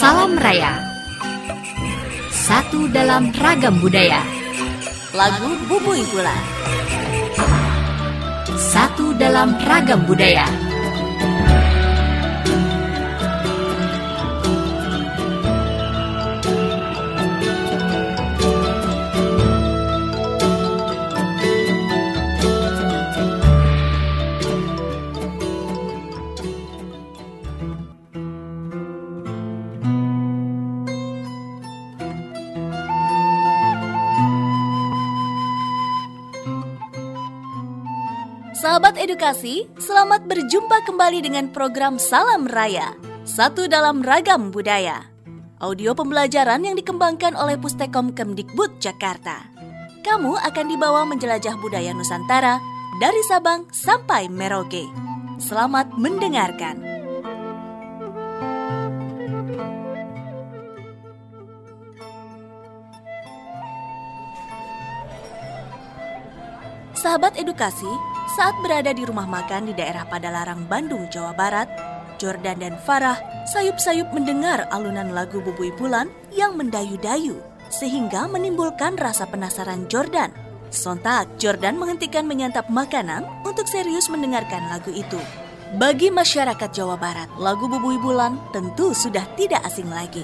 Salam Raya. Satu dalam ragam budaya. Lagu Bubui Bulan Satu dalam ragam budaya Sahabat edukasi, selamat berjumpa kembali dengan program Salam Raya, satu dalam ragam budaya. Audio pembelajaran yang dikembangkan oleh Pustekom Kemdikbud Jakarta. Kamu akan dibawa menjelajah budaya Nusantara dari Sabang sampai Merauke. Selamat mendengarkan. Sahabat edukasi, saat berada di rumah makan di daerah Padalarang, Bandung, Jawa Barat, Jordan dan Farah sayup-sayup mendengar alunan lagu Bubui Bulan yang mendayu-dayu sehingga menimbulkan rasa penasaran Jordan. Sontak, Jordan menghentikan menyantap makanan untuk serius mendengarkan lagu itu. Bagi masyarakat Jawa Barat, lagu Bubui Bulan tentu sudah tidak asing lagi.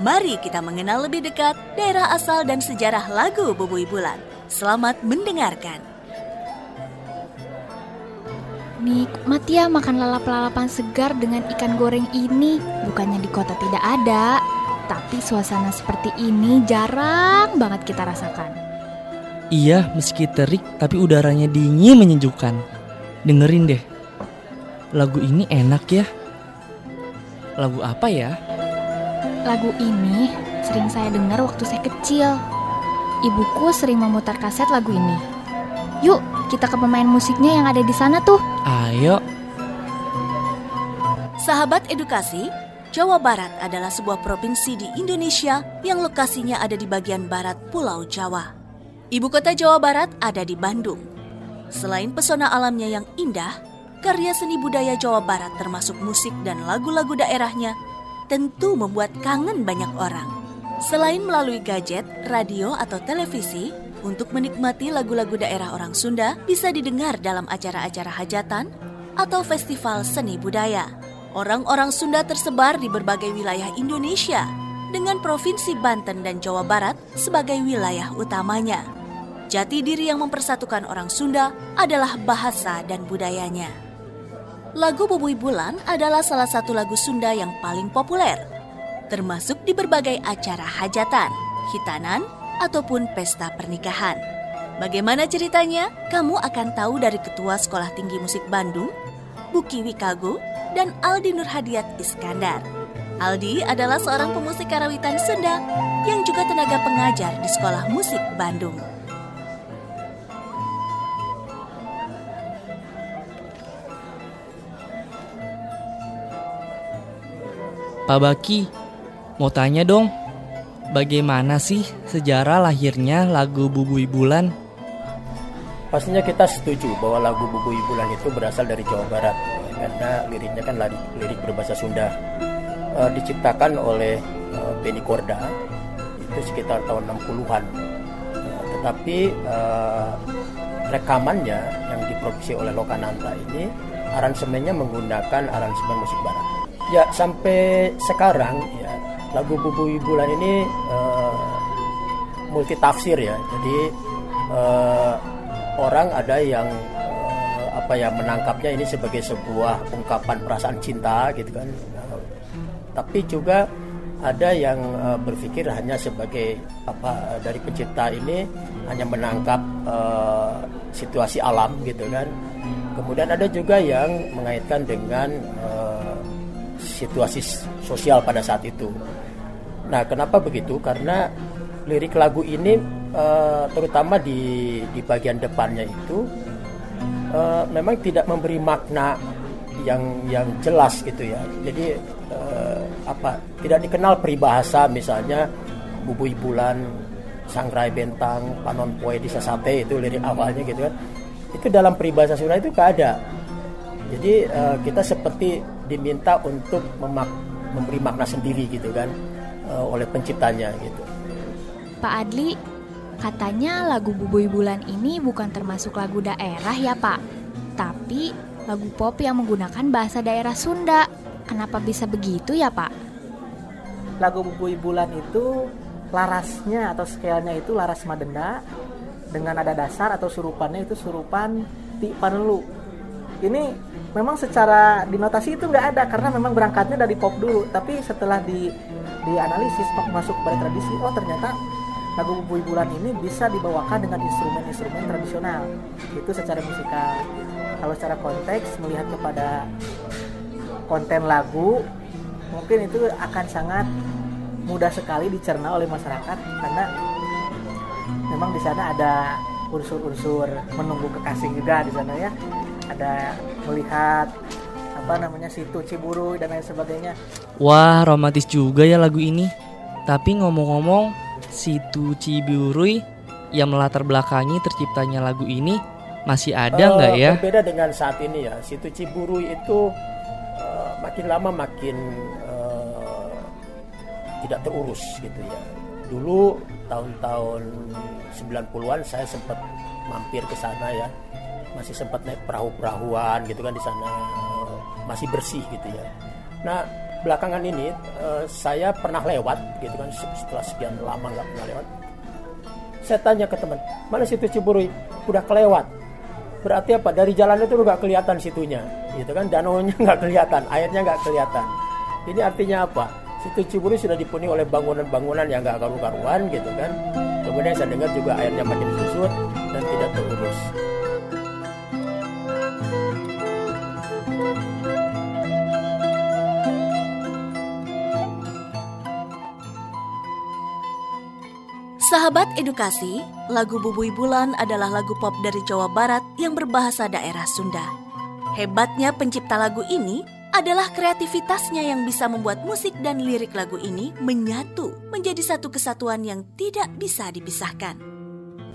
Mari kita mengenal lebih dekat daerah asal dan sejarah lagu Bubui Bulan. Selamat mendengarkan. Nikmat ya makan lalap-lalapan segar dengan ikan goreng ini. Bukannya di kota tidak ada, tapi suasana seperti ini jarang banget kita rasakan. Iya, meski terik tapi udaranya dingin menyejukkan. Dengerin deh. Lagu ini enak ya. Lagu apa ya? Lagu ini sering saya dengar waktu saya kecil. Ibuku sering memutar kaset lagu ini. Yuk, kita ke pemain musiknya yang ada di sana tuh. Ayo. Sahabat edukasi, Jawa Barat adalah sebuah provinsi di Indonesia yang lokasinya ada di bagian barat Pulau Jawa. Ibu kota Jawa Barat ada di Bandung. Selain pesona alamnya yang indah, karya seni budaya Jawa Barat termasuk musik dan lagu-lagu daerahnya tentu membuat kangen banyak orang. Selain melalui gadget, radio, atau televisi, untuk menikmati lagu-lagu daerah orang Sunda bisa didengar dalam acara-acara hajatan atau festival seni budaya. Orang-orang Sunda tersebar di berbagai wilayah Indonesia dengan Provinsi Banten dan Jawa Barat sebagai wilayah utamanya. Jati diri yang mempersatukan orang Sunda adalah bahasa dan budayanya. Lagu Bubui Bulan adalah salah satu lagu Sunda yang paling populer, termasuk di berbagai acara hajatan, hitanan, ataupun pesta pernikahan. Bagaimana ceritanya? Kamu akan tahu dari Ketua Sekolah Tinggi Musik Bandung, Buki Wikago, dan Aldi Nurhadiat Iskandar. Aldi adalah seorang pemusik karawitan Sunda yang juga tenaga pengajar di Sekolah Musik Bandung. Pak Baki, mau tanya dong. Bagaimana sih sejarah lahirnya lagu Bubui Bulan? Pastinya kita setuju bahwa lagu Bubui Bulan itu berasal dari Jawa Barat karena liriknya kan lirik, lirik berbahasa Sunda. E, diciptakan oleh e, Benny Korda itu sekitar tahun 60-an. E, tetapi e, rekamannya yang diproduksi oleh Lokananta ini aransemennya menggunakan aransemen musik barat. Ya sampai sekarang lagu Bubui Bulan ini uh, multi tafsir ya. Jadi uh, orang ada yang uh, apa ya menangkapnya ini sebagai sebuah ungkapan perasaan cinta gitu kan. Tapi juga ada yang uh, berpikir hanya sebagai apa dari pencipta ini hanya menangkap uh, situasi alam gitu kan. Kemudian ada juga yang mengaitkan dengan uh, situasi sosial pada saat itu. Nah, kenapa begitu? Karena lirik lagu ini uh, terutama di di bagian depannya itu uh, memang tidak memberi makna yang yang jelas gitu ya. Jadi uh, apa? Tidak dikenal peribahasa misalnya bubui bulan, sangrai bentang, panon poe di sasate itu lirik awalnya gitu kan. Itu dalam peribahasa Sunda itu gak ada. Jadi uh, kita seperti diminta untuk memak memberi makna sendiri gitu kan uh, oleh penciptanya gitu. Pak Adli, katanya lagu Bubui Bulan ini bukan termasuk lagu daerah ya Pak, tapi lagu pop yang menggunakan bahasa daerah Sunda. Kenapa bisa begitu ya Pak? Lagu Bubui Bulan itu larasnya atau scale-nya itu laras madenda dengan ada dasar atau surupannya itu surupan ti panelu. Ini memang secara dinotasi itu nggak ada karena memang berangkatnya dari pop dulu, tapi setelah di dianalisis masuk pada tradisi, oh ternyata lagu Bubui Bulan ini bisa dibawakan dengan instrumen-instrumen tradisional. Itu secara musikal. Kalau secara konteks melihat kepada konten lagu, mungkin itu akan sangat mudah sekali dicerna oleh masyarakat karena memang di sana ada unsur-unsur menunggu kekasih juga di sana ya ada melihat apa namanya situ Ciburu dan lain sebagainya wah romantis juga ya lagu ini tapi ngomong-ngomong situ Ciburu yang melatar belakangi terciptanya lagu ini masih ada nggak uh, ya? Berbeda dengan saat ini ya. Situ Ciburu itu uh, makin lama makin tidak terurus gitu ya. Dulu tahun-tahun 90-an saya sempat mampir ke sana ya. Masih sempat naik perahu-perahuan gitu kan di sana masih bersih gitu ya. Nah, belakangan ini uh, saya pernah lewat gitu kan setelah sekian lama nggak pernah lewat. Saya tanya ke teman, mana situ Ciburui? Udah kelewat. Berarti apa? Dari jalan itu nggak kelihatan situnya, gitu kan? Danau nya nggak kelihatan, airnya nggak kelihatan. Ini artinya apa? situ Ciburi sudah dipenuhi oleh bangunan-bangunan yang gak karu-karuan gitu kan kemudian saya dengar juga airnya makin susut dan tidak terurus Sahabat edukasi, lagu Bubui Bulan adalah lagu pop dari Jawa Barat yang berbahasa daerah Sunda. Hebatnya pencipta lagu ini adalah kreativitasnya yang bisa membuat musik dan lirik lagu ini menyatu menjadi satu kesatuan yang tidak bisa dipisahkan.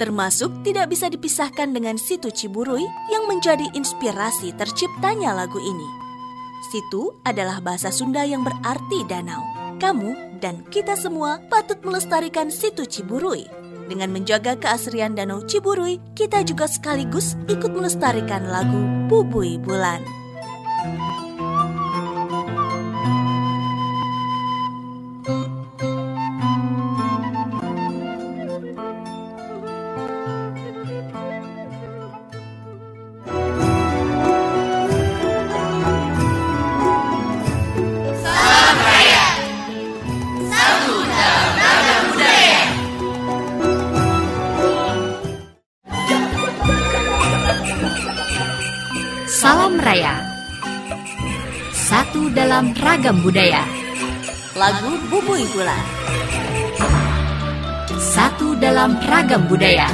Termasuk tidak bisa dipisahkan dengan situ Ciburui yang menjadi inspirasi terciptanya lagu ini. Situ adalah bahasa Sunda yang berarti danau. Kamu dan kita semua patut melestarikan situ Ciburui. Dengan menjaga keasrian Danau Ciburui, kita juga sekaligus ikut melestarikan lagu Bubui Bulan. Dalam ragam budaya. Lagu Bubui Gula. Satu dalam ragam budaya.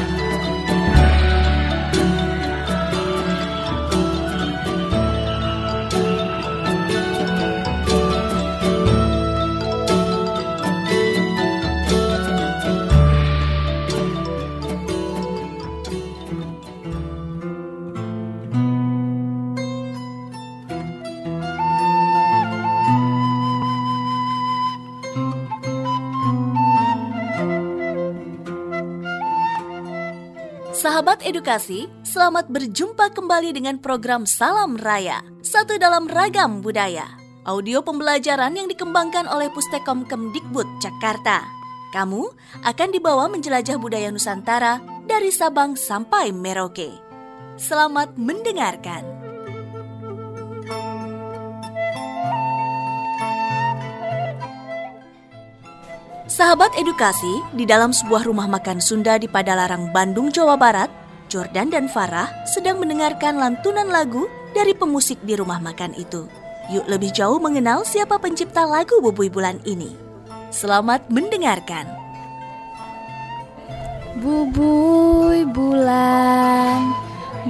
Sahabat edukasi, selamat berjumpa kembali dengan program Salam Raya, satu dalam ragam budaya. Audio pembelajaran yang dikembangkan oleh Pustekom Kemdikbud Jakarta. Kamu akan dibawa menjelajah budaya Nusantara dari Sabang sampai Merauke. Selamat mendengarkan. Sahabat edukasi, di dalam sebuah rumah makan Sunda di Padalarang, Bandung, Jawa Barat, Jordan dan Farah sedang mendengarkan lantunan lagu dari pemusik di rumah makan itu. Yuk lebih jauh mengenal siapa pencipta lagu Bubui Bulan ini. Selamat mendengarkan. Bubui bulan,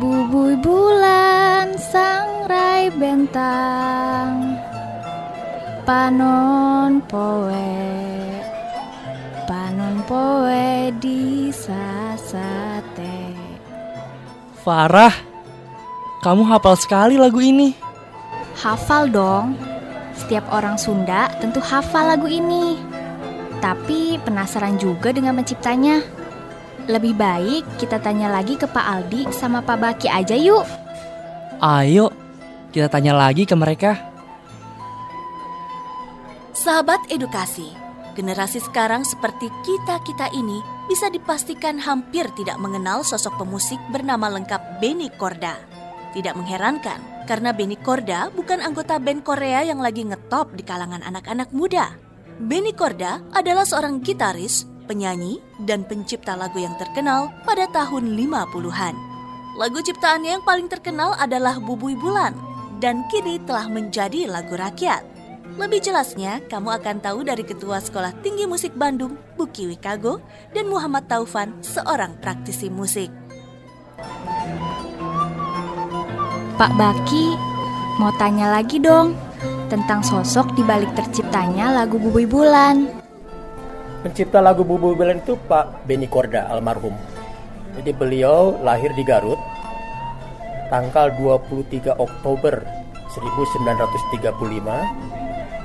bubui bulan, sangrai bentang, panon poe poe di sasate. Farah, kamu hafal sekali lagu ini. Hafal dong. Setiap orang Sunda tentu hafal lagu ini. Tapi penasaran juga dengan penciptanya. Lebih baik kita tanya lagi ke Pak Aldi sama Pak Baki aja yuk. Ayo, kita tanya lagi ke mereka. Sahabat edukasi, generasi sekarang seperti kita-kita ini bisa dipastikan hampir tidak mengenal sosok pemusik bernama lengkap Benny Korda. Tidak mengherankan, karena Benny Korda bukan anggota band Korea yang lagi ngetop di kalangan anak-anak muda. Benny Korda adalah seorang gitaris, penyanyi, dan pencipta lagu yang terkenal pada tahun 50-an. Lagu ciptaannya yang paling terkenal adalah Bubui Bulan, dan kini telah menjadi lagu rakyat. Lebih jelasnya, kamu akan tahu dari Ketua Sekolah Tinggi Musik Bandung, Buki Wikago, dan Muhammad Taufan, seorang praktisi musik. Pak Baki, mau tanya lagi dong tentang sosok di balik terciptanya lagu Bubui Bulan. Pencipta lagu Bubui Bulan itu Pak Benny Korda almarhum. Jadi beliau lahir di Garut tanggal 23 Oktober 1935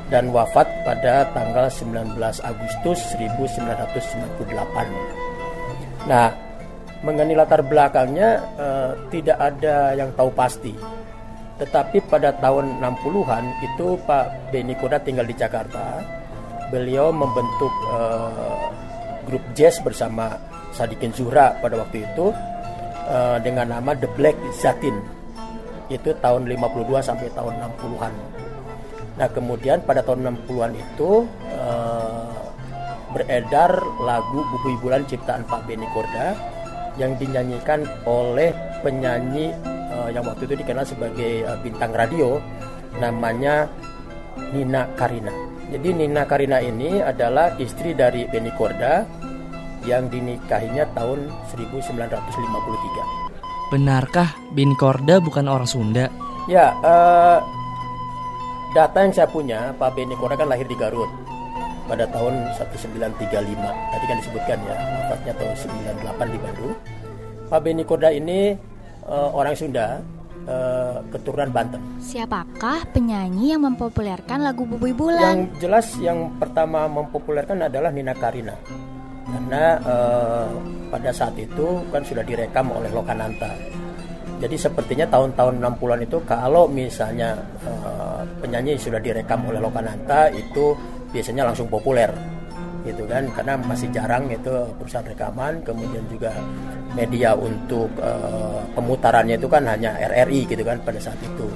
dan wafat pada tanggal 19 Agustus 1998. Nah, mengenai latar belakangnya eh, tidak ada yang tahu pasti. Tetapi pada tahun 60-an itu Pak Beni Koda tinggal di Jakarta. Beliau membentuk eh, grup jazz bersama Sadikin Zuhra pada waktu itu eh, dengan nama The Black Zatin. Itu tahun 52 sampai tahun 60-an. Nah kemudian pada tahun 60-an itu uh, beredar lagu Buku Bulan ciptaan Pak Beni Korda yang dinyanyikan oleh penyanyi uh, yang waktu itu dikenal sebagai uh, bintang radio namanya Nina Karina. Jadi Nina Karina ini adalah istri dari Beni Korda yang dinikahinya tahun 1953. Benarkah Beni Korda bukan orang Sunda? Ya, uh, data yang saya punya, Pak Beni Kora kan lahir di Garut pada tahun 1935. Tadi kan disebutkan ya, wafatnya tahun 98 di Bandung. Pak Beni Koda ini uh, orang Sunda, uh, keturunan Banten. Siapakah penyanyi yang mempopulerkan lagu Bubui Bulan? Yang jelas yang pertama mempopulerkan adalah Nina Karina. Karena uh, pada saat itu kan sudah direkam oleh Lokananta jadi sepertinya tahun-tahun 60-an itu kalau misalnya uh, penyanyi sudah direkam oleh Lokananta itu biasanya langsung populer gitu kan? Karena masih jarang itu perusahaan rekaman kemudian juga media untuk uh, pemutarannya itu kan hanya RRI gitu kan pada saat itu.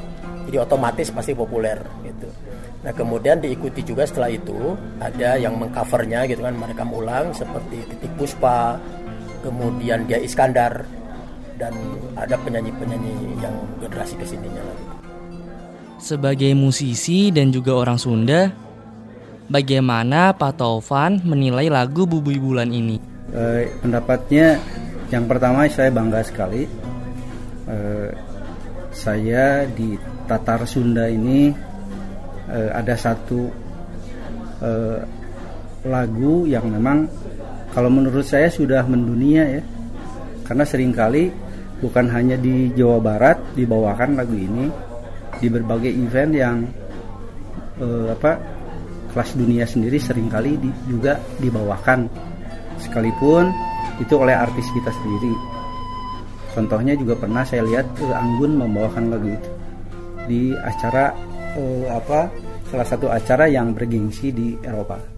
Jadi otomatis pasti populer gitu. Nah kemudian diikuti juga setelah itu ada yang mengcovernya gitu kan merekam ulang seperti Titik Puspa kemudian dia Iskandar dan ada penyanyi-penyanyi yang generasi ke sininya lagi. Sebagai musisi dan juga orang Sunda, bagaimana Pak Taufan menilai lagu Bubui Bulan ini? Eh, pendapatnya yang pertama saya bangga sekali. Eh, saya di Tatar Sunda ini eh, ada satu eh, lagu yang memang kalau menurut saya sudah mendunia ya karena sering kali bukan hanya di Jawa Barat dibawakan lagu ini di berbagai event yang eh, apa kelas dunia sendiri sering kali di, juga dibawakan. Sekalipun itu oleh artis kita sendiri. Contohnya juga pernah saya lihat eh, Anggun membawakan lagu itu di acara eh, apa salah satu acara yang bergengsi di Eropa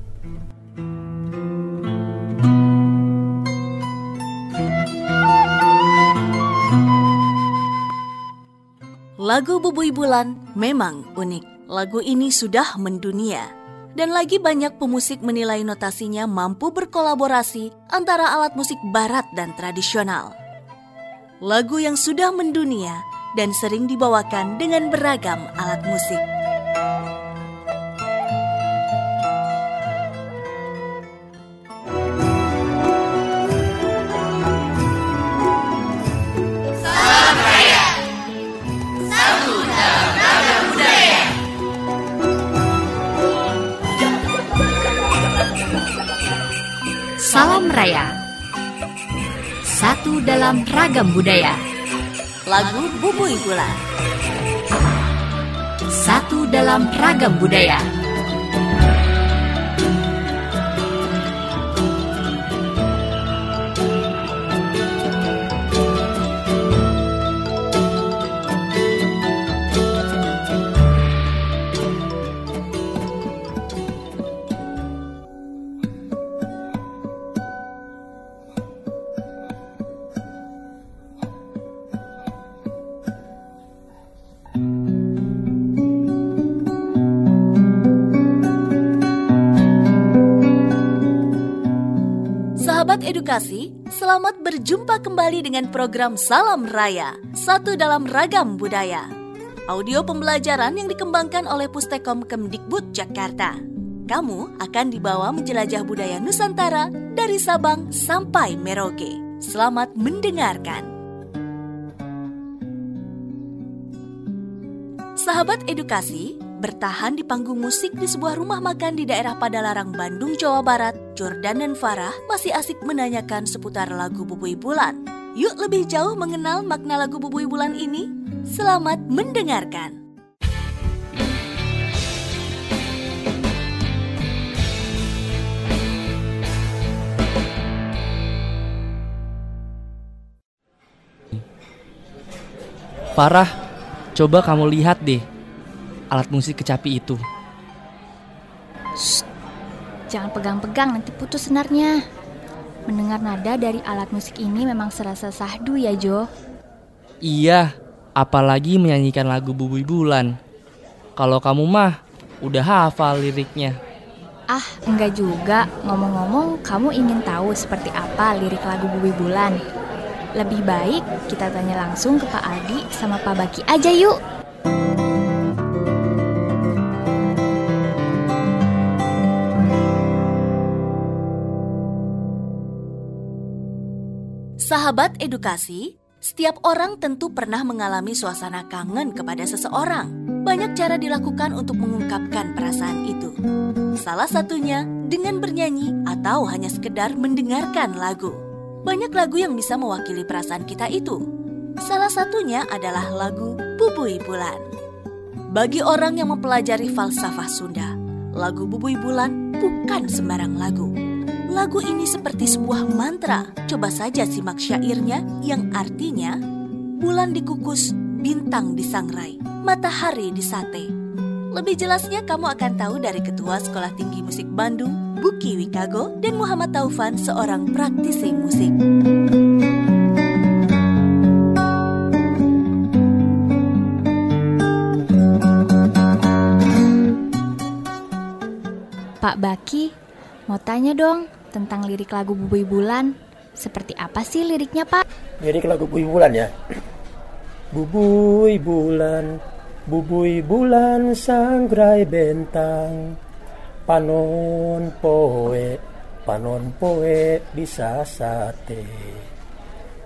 Lagu Bubui Bulan memang unik. Lagu ini sudah mendunia. Dan lagi banyak pemusik menilai notasinya mampu berkolaborasi antara alat musik barat dan tradisional. Lagu yang sudah mendunia dan sering dibawakan dengan beragam alat musik. Dalam ragam budaya Lagu Bubui Bulan Satu dalam ragam budaya. Sahabat edukasi, selamat berjumpa kembali dengan program Salam Raya, satu dalam ragam budaya. Audio pembelajaran yang dikembangkan oleh Pustekom Kemdikbud Jakarta. Kamu akan dibawa menjelajah budaya Nusantara dari Sabang sampai Merauke. Selamat mendengarkan. Sahabat edukasi, bertahan di panggung musik di sebuah rumah makan di daerah Padalarang, Bandung, Jawa Barat, Jordan dan Farah masih asik menanyakan seputar lagu Bubui Bulan. Yuk lebih jauh mengenal makna lagu Bubui Bulan ini. Selamat mendengarkan. Farah, coba kamu lihat deh alat musik kecapi itu. Jangan pegang-pegang nanti putus senarnya. Mendengar nada dari alat musik ini memang serasa sahdu ya Jo. Iya, apalagi menyanyikan lagu Bubui Bulan. Kalau kamu mah udah hafal liriknya. Ah, enggak juga. Ngomong-ngomong, kamu ingin tahu seperti apa lirik lagu Bumi Bulan? Lebih baik kita tanya langsung ke Pak Aldi sama Pak Baki aja yuk. Sahabat edukasi, setiap orang tentu pernah mengalami suasana kangen kepada seseorang. Banyak cara dilakukan untuk mengungkapkan perasaan itu. Salah satunya dengan bernyanyi atau hanya sekedar mendengarkan lagu. Banyak lagu yang bisa mewakili perasaan kita itu. Salah satunya adalah lagu Bubui Bulan. Bagi orang yang mempelajari falsafah Sunda, lagu Bubui Bulan bukan sembarang lagu. Lagu ini seperti sebuah mantra. Coba saja simak syairnya yang artinya bulan dikukus, bintang disangrai, matahari disate. Lebih jelasnya kamu akan tahu dari Ketua Sekolah Tinggi Musik Bandung, Buki Wikago, dan Muhammad Taufan, seorang praktisi musik. Pak Baki, mau tanya dong tentang lirik lagu Bubui Bulan. Seperti apa sih liriknya, Pak? Lirik lagu Bubui Bulan ya. Bubui bulan, bubui bulan sangrai bentang, panon poe, panon poe bisa sate.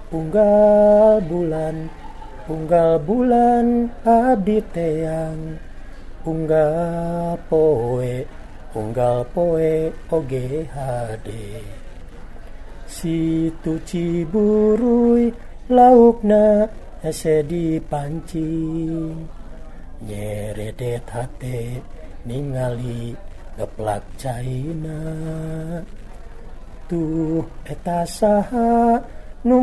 Unggal bulan, unggal bulan abdi teang, unggal poe, unggal poe oge hade. Situ ciburui laukna ese dipancing nyeredet hate ningali geplak caina. Tuh eta saha nu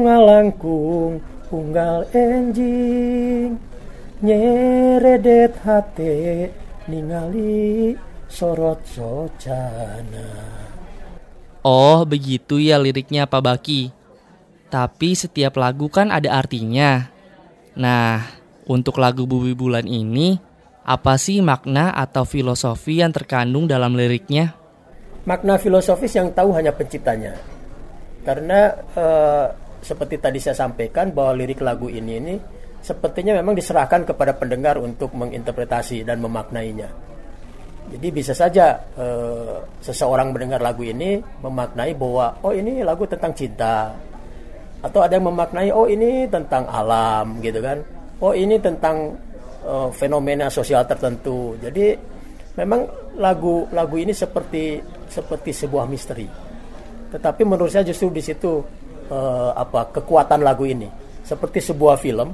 unggal enjing. Nyeredet hate ningali sorot socana Oh, begitu ya liriknya Pak Baki. Tapi setiap lagu kan ada artinya. Nah, untuk lagu Bumi Bulan ini, apa sih makna atau filosofi yang terkandung dalam liriknya? makna filosofis yang tahu hanya penciptanya. Karena eh, seperti tadi saya sampaikan bahwa lirik lagu ini ini sepertinya memang diserahkan kepada pendengar untuk menginterpretasi dan memaknainya. Jadi bisa saja eh, seseorang mendengar lagu ini memaknai bahwa oh ini lagu tentang cinta atau ada yang memaknai oh ini tentang alam gitu kan. Oh ini tentang eh, fenomena sosial tertentu. Jadi memang lagu lagu ini seperti seperti sebuah misteri. Tetapi menurut saya justru di situ eh, apa kekuatan lagu ini seperti sebuah film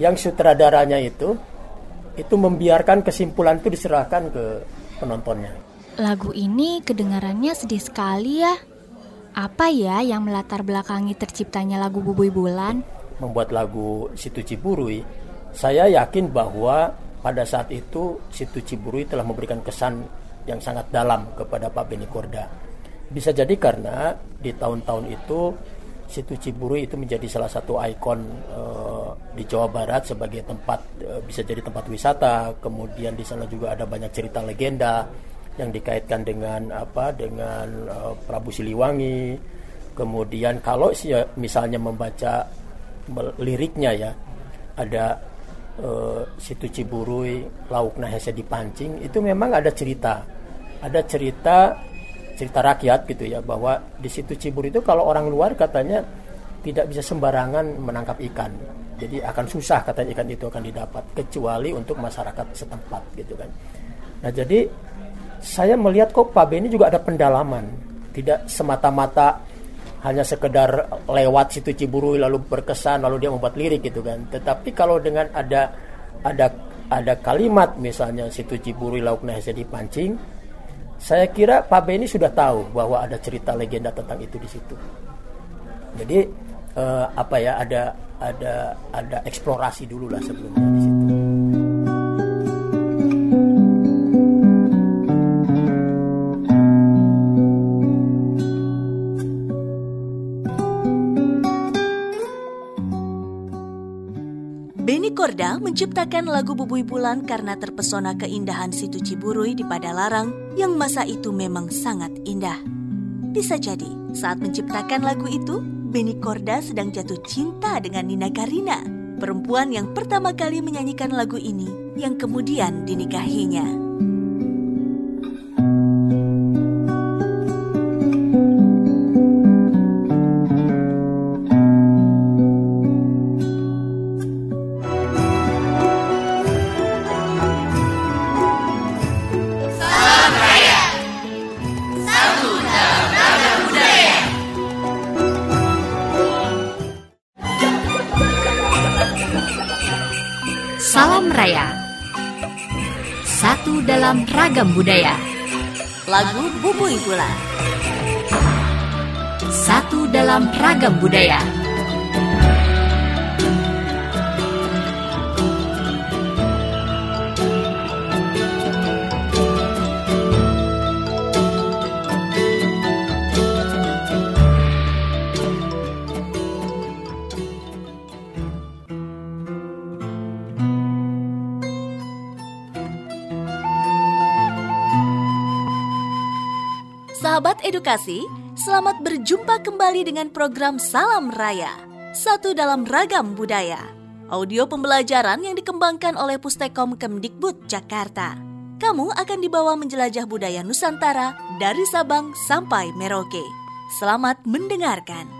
yang sutradaranya itu itu membiarkan kesimpulan itu diserahkan ke penontonnya. Lagu ini kedengarannya sedih sekali ya. Apa ya yang melatar belakangi terciptanya lagu Bubui Bulan? Membuat lagu Situ Ciburui, saya yakin bahwa pada saat itu Situ Ciburui telah memberikan kesan yang sangat dalam kepada Pak Beni Korda. Bisa jadi karena di tahun-tahun itu Situ Ciburui itu menjadi salah satu ikon uh, di Jawa Barat sebagai tempat uh, bisa jadi tempat wisata. Kemudian di sana juga ada banyak cerita legenda yang dikaitkan dengan apa dengan uh, Prabu Siliwangi. Kemudian kalau misalnya membaca liriknya ya ada uh, situ Ciburui lauk nahese dipancing itu memang ada cerita ada cerita cerita rakyat gitu ya bahwa di situ Ciburui itu kalau orang luar katanya tidak bisa sembarangan menangkap ikan. Jadi akan susah katanya ikan itu akan didapat kecuali untuk masyarakat setempat gitu kan. Nah jadi saya melihat kok Pak Beni juga ada pendalaman. Tidak semata-mata hanya sekedar lewat situ Ciburui lalu berkesan lalu dia membuat lirik gitu kan. Tetapi kalau dengan ada ada ada kalimat misalnya situ Ciburui lauk nahasa dipancing, saya kira Pak Beni sudah tahu bahwa ada cerita legenda tentang itu di situ. Jadi eh, apa ya ada ada ada eksplorasi dulu lah sebelumnya Korda menciptakan lagu Bubui Bulan karena terpesona keindahan situ Ciburui di Padalarang yang masa itu memang sangat indah. Bisa jadi, saat menciptakan lagu itu, Beni Korda sedang jatuh cinta dengan Nina Karina, perempuan yang pertama kali menyanyikan lagu ini yang kemudian dinikahinya. Ragam budaya. Lagu Bubui Bulan. Satu dalam ragam budaya. Edukasi, selamat berjumpa kembali dengan program Salam Raya. Satu dalam ragam budaya. Audio pembelajaran yang dikembangkan oleh Pustekom Kemdikbud Jakarta. Kamu akan dibawa menjelajah budaya Nusantara dari Sabang sampai Merauke. Selamat mendengarkan.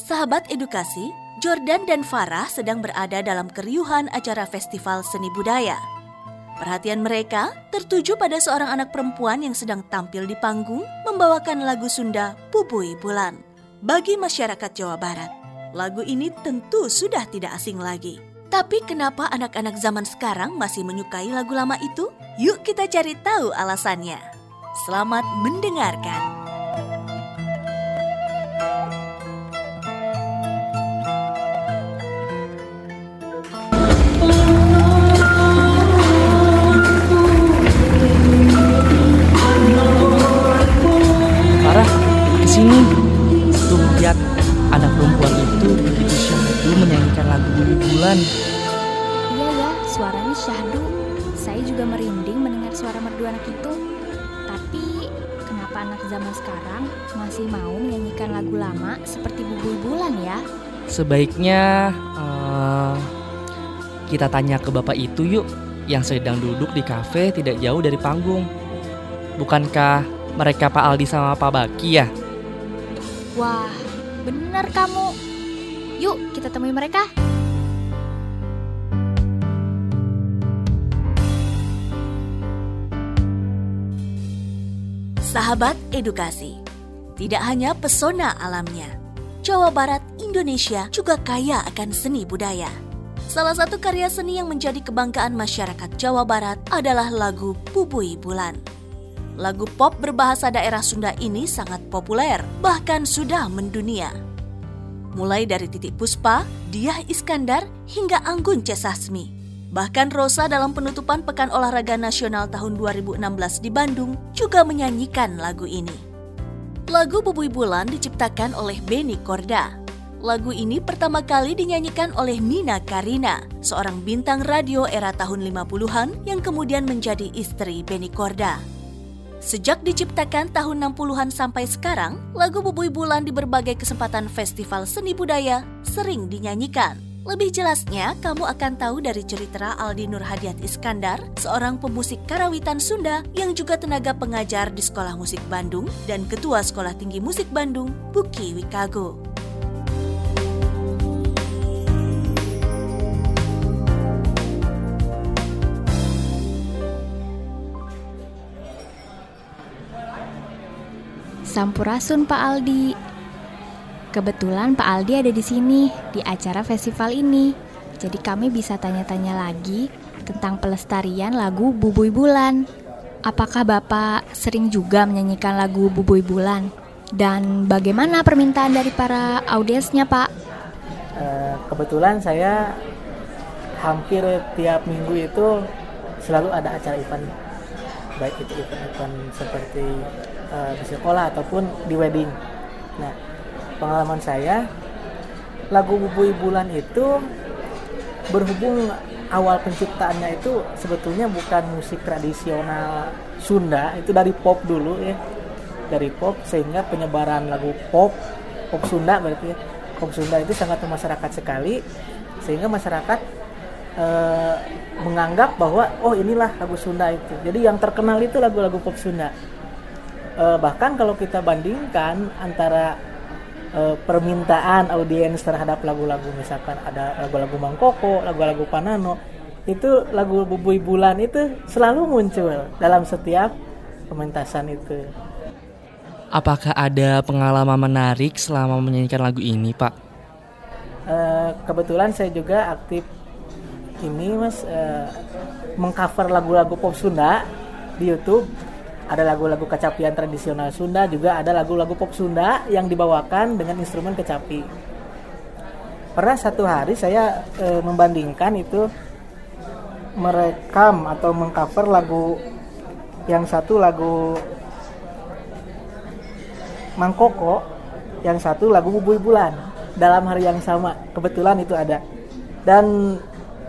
Sahabat edukasi, Jordan dan Farah sedang berada dalam keriuhan acara festival seni budaya. Perhatian mereka tertuju pada seorang anak perempuan yang sedang tampil di panggung membawakan lagu Sunda Pupui Bulan. Bagi masyarakat Jawa Barat, lagu ini tentu sudah tidak asing lagi. Tapi kenapa anak-anak zaman sekarang masih menyukai lagu lama itu? Yuk kita cari tahu alasannya. Selamat mendengarkan. Bulan. Iya ya, suaranya syahdu. Saya juga merinding mendengar suara merdu anak itu. Tapi kenapa anak zaman sekarang masih mau menyanyikan lagu lama seperti Bubul Bulan ya? Sebaiknya uh, kita tanya ke bapak itu yuk yang sedang duduk di kafe tidak jauh dari panggung. Bukankah mereka Pak Aldi sama Pak Baki ya? Wah, benar kamu. Yuk, kita temui mereka. Sahabat edukasi, Tidak hanya pesona alamnya, Jawa Barat, Indonesia juga kaya akan seni budaya. Salah satu karya seni yang menjadi kebanggaan masyarakat Jawa Barat adalah lagu Bubui Bulan. Lagu pop berbahasa daerah Sunda ini sangat populer, bahkan sudah mendunia. Mulai dari Titik Puspa, Diah Iskandar, hingga Anggun C. Bahkan Rosa dalam penutupan Pekan Olahraga Nasional tahun 2016 di Bandung juga menyanyikan lagu ini. Lagu Bubui Bulan diciptakan oleh Benny Korda. Lagu ini pertama kali dinyanyikan oleh Nina Karina, seorang bintang radio era tahun 50-an yang kemudian menjadi istri Benny Korda. Sejak diciptakan tahun 60-an sampai sekarang, lagu Bubui Bulan di berbagai kesempatan festival seni budaya sering dinyanyikan. Lebih jelasnya, kamu akan tahu dari cerita Aldi Nur Hadiat Iskandar, seorang pemusik karawitan Sunda yang juga tenaga pengajar di Sekolah Musik Bandung dan Ketua Sekolah Tinggi Musik Bandung, Buki Wikago. Sampurasun Pak Aldi. Kebetulan Pak Aldi ada di sini di acara festival ini. Jadi kami bisa tanya-tanya lagi tentang pelestarian lagu Bubui Bulan. Apakah Bapak sering juga menyanyikan lagu Bubui Bulan? Dan bagaimana permintaan dari para audiensnya, Pak? Eh, kebetulan saya hampir tiap minggu itu selalu ada acara event baik itu event-event seperti uh, di sekolah ataupun di wedding. Nah, pengalaman saya lagu Bubui Bulan itu berhubung awal penciptaannya itu sebetulnya bukan musik tradisional Sunda, itu dari pop dulu ya. Dari pop sehingga penyebaran lagu pop pop Sunda berarti ya. Pop Sunda itu sangat masyarakat sekali sehingga masyarakat uh, menganggap bahwa oh inilah lagu Sunda itu. Jadi yang terkenal itu lagu-lagu pop Sunda. Uh, bahkan kalau kita bandingkan antara uh, permintaan audiens terhadap lagu-lagu misalkan ada lagu-lagu Mangkoko, lagu-lagu Panano, itu lagu Bubui Bulan itu selalu muncul dalam setiap pementasan itu. Apakah ada pengalaman menarik selama menyanyikan lagu ini, Pak? Uh, kebetulan saya juga aktif ini mas uh, mengcover lagu-lagu pop Sunda di YouTube ada lagu-lagu kecapian tradisional Sunda juga ada lagu-lagu pop Sunda yang dibawakan dengan instrumen kecapi. Pernah satu hari saya uh, membandingkan itu merekam atau mengcover lagu yang satu lagu Mangkoko yang satu lagu Bubui Bulan dalam hari yang sama kebetulan itu ada. Dan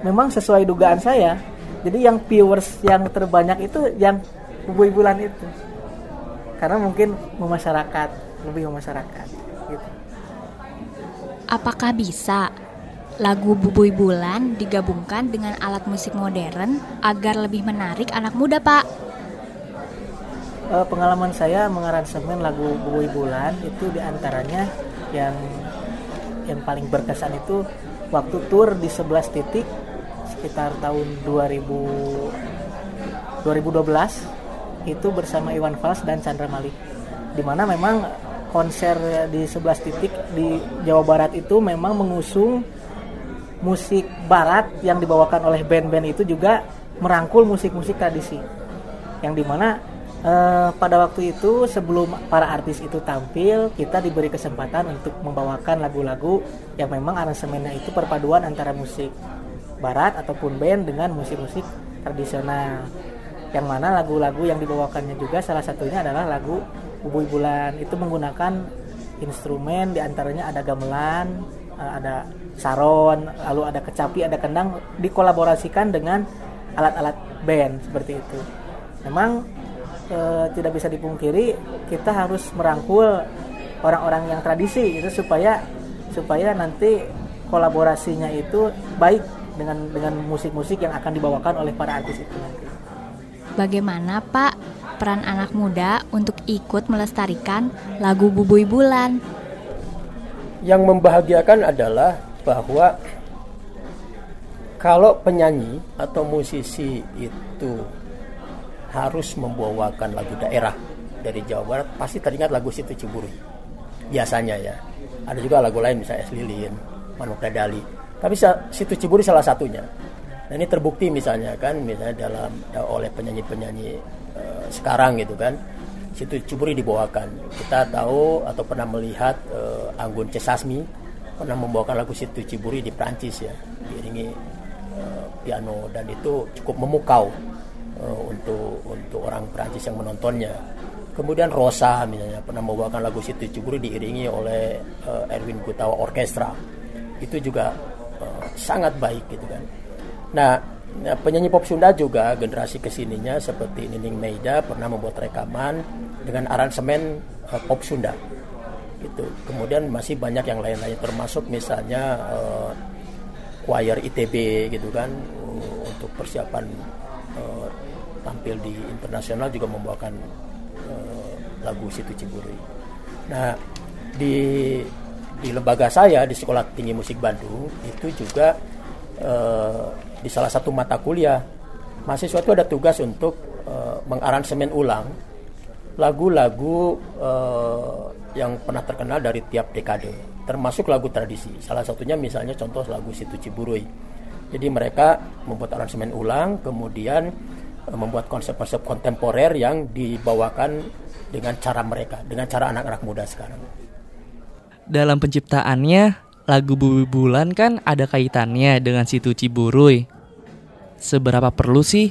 memang sesuai dugaan saya jadi yang viewers yang terbanyak itu yang bulan itu karena mungkin memasyarakat lebih memasyarakat gitu. Apakah bisa lagu Bubui Bulan digabungkan dengan alat musik modern agar lebih menarik anak muda, Pak? Uh, pengalaman saya mengaransemen lagu Bubui Bulan itu di antaranya yang yang paling berkesan itu waktu tur di 11 titik sekitar tahun 2000 2012 itu bersama Iwan Fals dan Chandra Malik. Di mana memang konser di 11 titik di Jawa Barat itu memang mengusung musik barat yang dibawakan oleh band-band itu juga merangkul musik-musik tradisi. Yang di mana eh, pada waktu itu sebelum para artis itu tampil kita diberi kesempatan untuk membawakan lagu-lagu yang memang aransemennya itu perpaduan antara musik barat ataupun band dengan musik-musik tradisional yang mana lagu-lagu yang dibawakannya juga salah satunya adalah lagu Bubui Bulan itu menggunakan instrumen di antaranya ada gamelan eh, ada saron lalu ada kecapi ada kendang dikolaborasikan dengan alat-alat band seperti itu memang e, tidak bisa dipungkiri kita harus merangkul orang-orang yang tradisi itu supaya supaya nanti kolaborasinya itu baik dengan dengan musik-musik yang akan dibawakan oleh para artis itu nanti. Bagaimana Pak peran anak muda untuk ikut melestarikan lagu Bubui Bulan? Yang membahagiakan adalah bahwa kalau penyanyi atau musisi itu harus membawakan lagu daerah dari Jawa Barat pasti teringat lagu Situ Ciburi. Biasanya ya. Ada juga lagu lain misalnya Es Lilin, Manuk Dadali. Tapi Situ Ciburi salah satunya. Nah ini terbukti misalnya kan, misalnya dalam oleh penyanyi-penyanyi uh, sekarang gitu kan, situ Ciburi dibawakan. Kita tahu atau pernah melihat uh, Anggun Cesasmi pernah membawakan lagu situ Ciburi di Prancis ya, diiringi uh, piano dan itu cukup memukau uh, untuk untuk orang Prancis yang menontonnya. Kemudian Rosa misalnya pernah membawakan lagu situ Ciburi diiringi oleh uh, Erwin Gutawa Orkestra. Itu juga uh, sangat baik gitu kan. Nah, penyanyi pop Sunda juga generasi ke sininya seperti Nining Meida pernah membuat rekaman dengan aransemen uh, pop Sunda. Gitu. Kemudian masih banyak yang lain-lain termasuk misalnya uh, choir ITB gitu kan untuk persiapan uh, tampil di internasional juga membawakan uh, lagu Situ Ciburi. Nah, di di lembaga saya di Sekolah Tinggi Musik Bandung itu juga uh, di salah satu mata kuliah mahasiswa itu ada tugas untuk uh, mengaransemen ulang lagu-lagu uh, yang pernah terkenal dari tiap dekade termasuk lagu tradisi. Salah satunya misalnya contoh lagu Situ Ciburui. Jadi mereka membuat aransemen ulang kemudian uh, membuat konsep-konsep kontemporer yang dibawakan dengan cara mereka dengan cara anak-anak muda sekarang. Dalam penciptaannya lagu Bumi Bulan kan ada kaitannya dengan situ Ciburuy. Seberapa perlu sih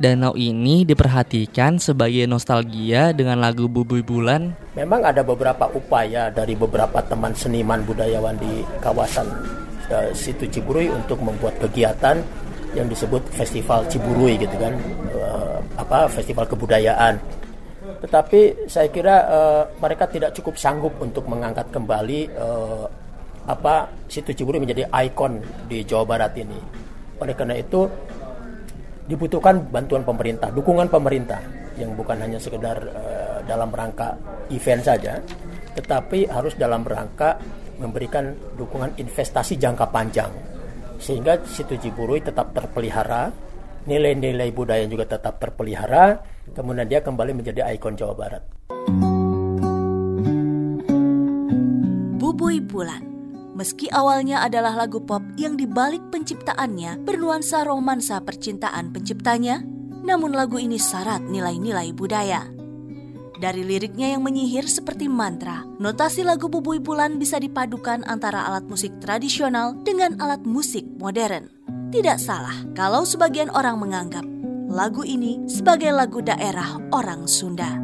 danau ini diperhatikan sebagai nostalgia dengan lagu Bumi Bulan? Memang ada beberapa upaya dari beberapa teman seniman budayawan di kawasan uh, situ Ciburuy untuk membuat kegiatan yang disebut Festival Ciburuy gitu kan, uh, apa festival kebudayaan. Tetapi saya kira uh, mereka tidak cukup sanggup untuk mengangkat kembali uh, apa situ Ciburi menjadi ikon di Jawa Barat ini. Oleh karena itu dibutuhkan bantuan pemerintah, dukungan pemerintah yang bukan hanya sekedar uh, dalam rangka event saja, tetapi harus dalam rangka memberikan dukungan investasi jangka panjang sehingga situ Ciburui tetap terpelihara, nilai-nilai budaya juga tetap terpelihara, kemudian dia kembali menjadi ikon Jawa Barat. Bubui Bulan Meski awalnya adalah lagu pop yang dibalik penciptaannya bernuansa romansa percintaan penciptanya, namun lagu ini syarat nilai-nilai budaya. Dari liriknya yang menyihir seperti mantra, notasi lagu Bubui Bulan bisa dipadukan antara alat musik tradisional dengan alat musik modern. Tidak salah kalau sebagian orang menganggap lagu ini sebagai lagu daerah orang Sunda.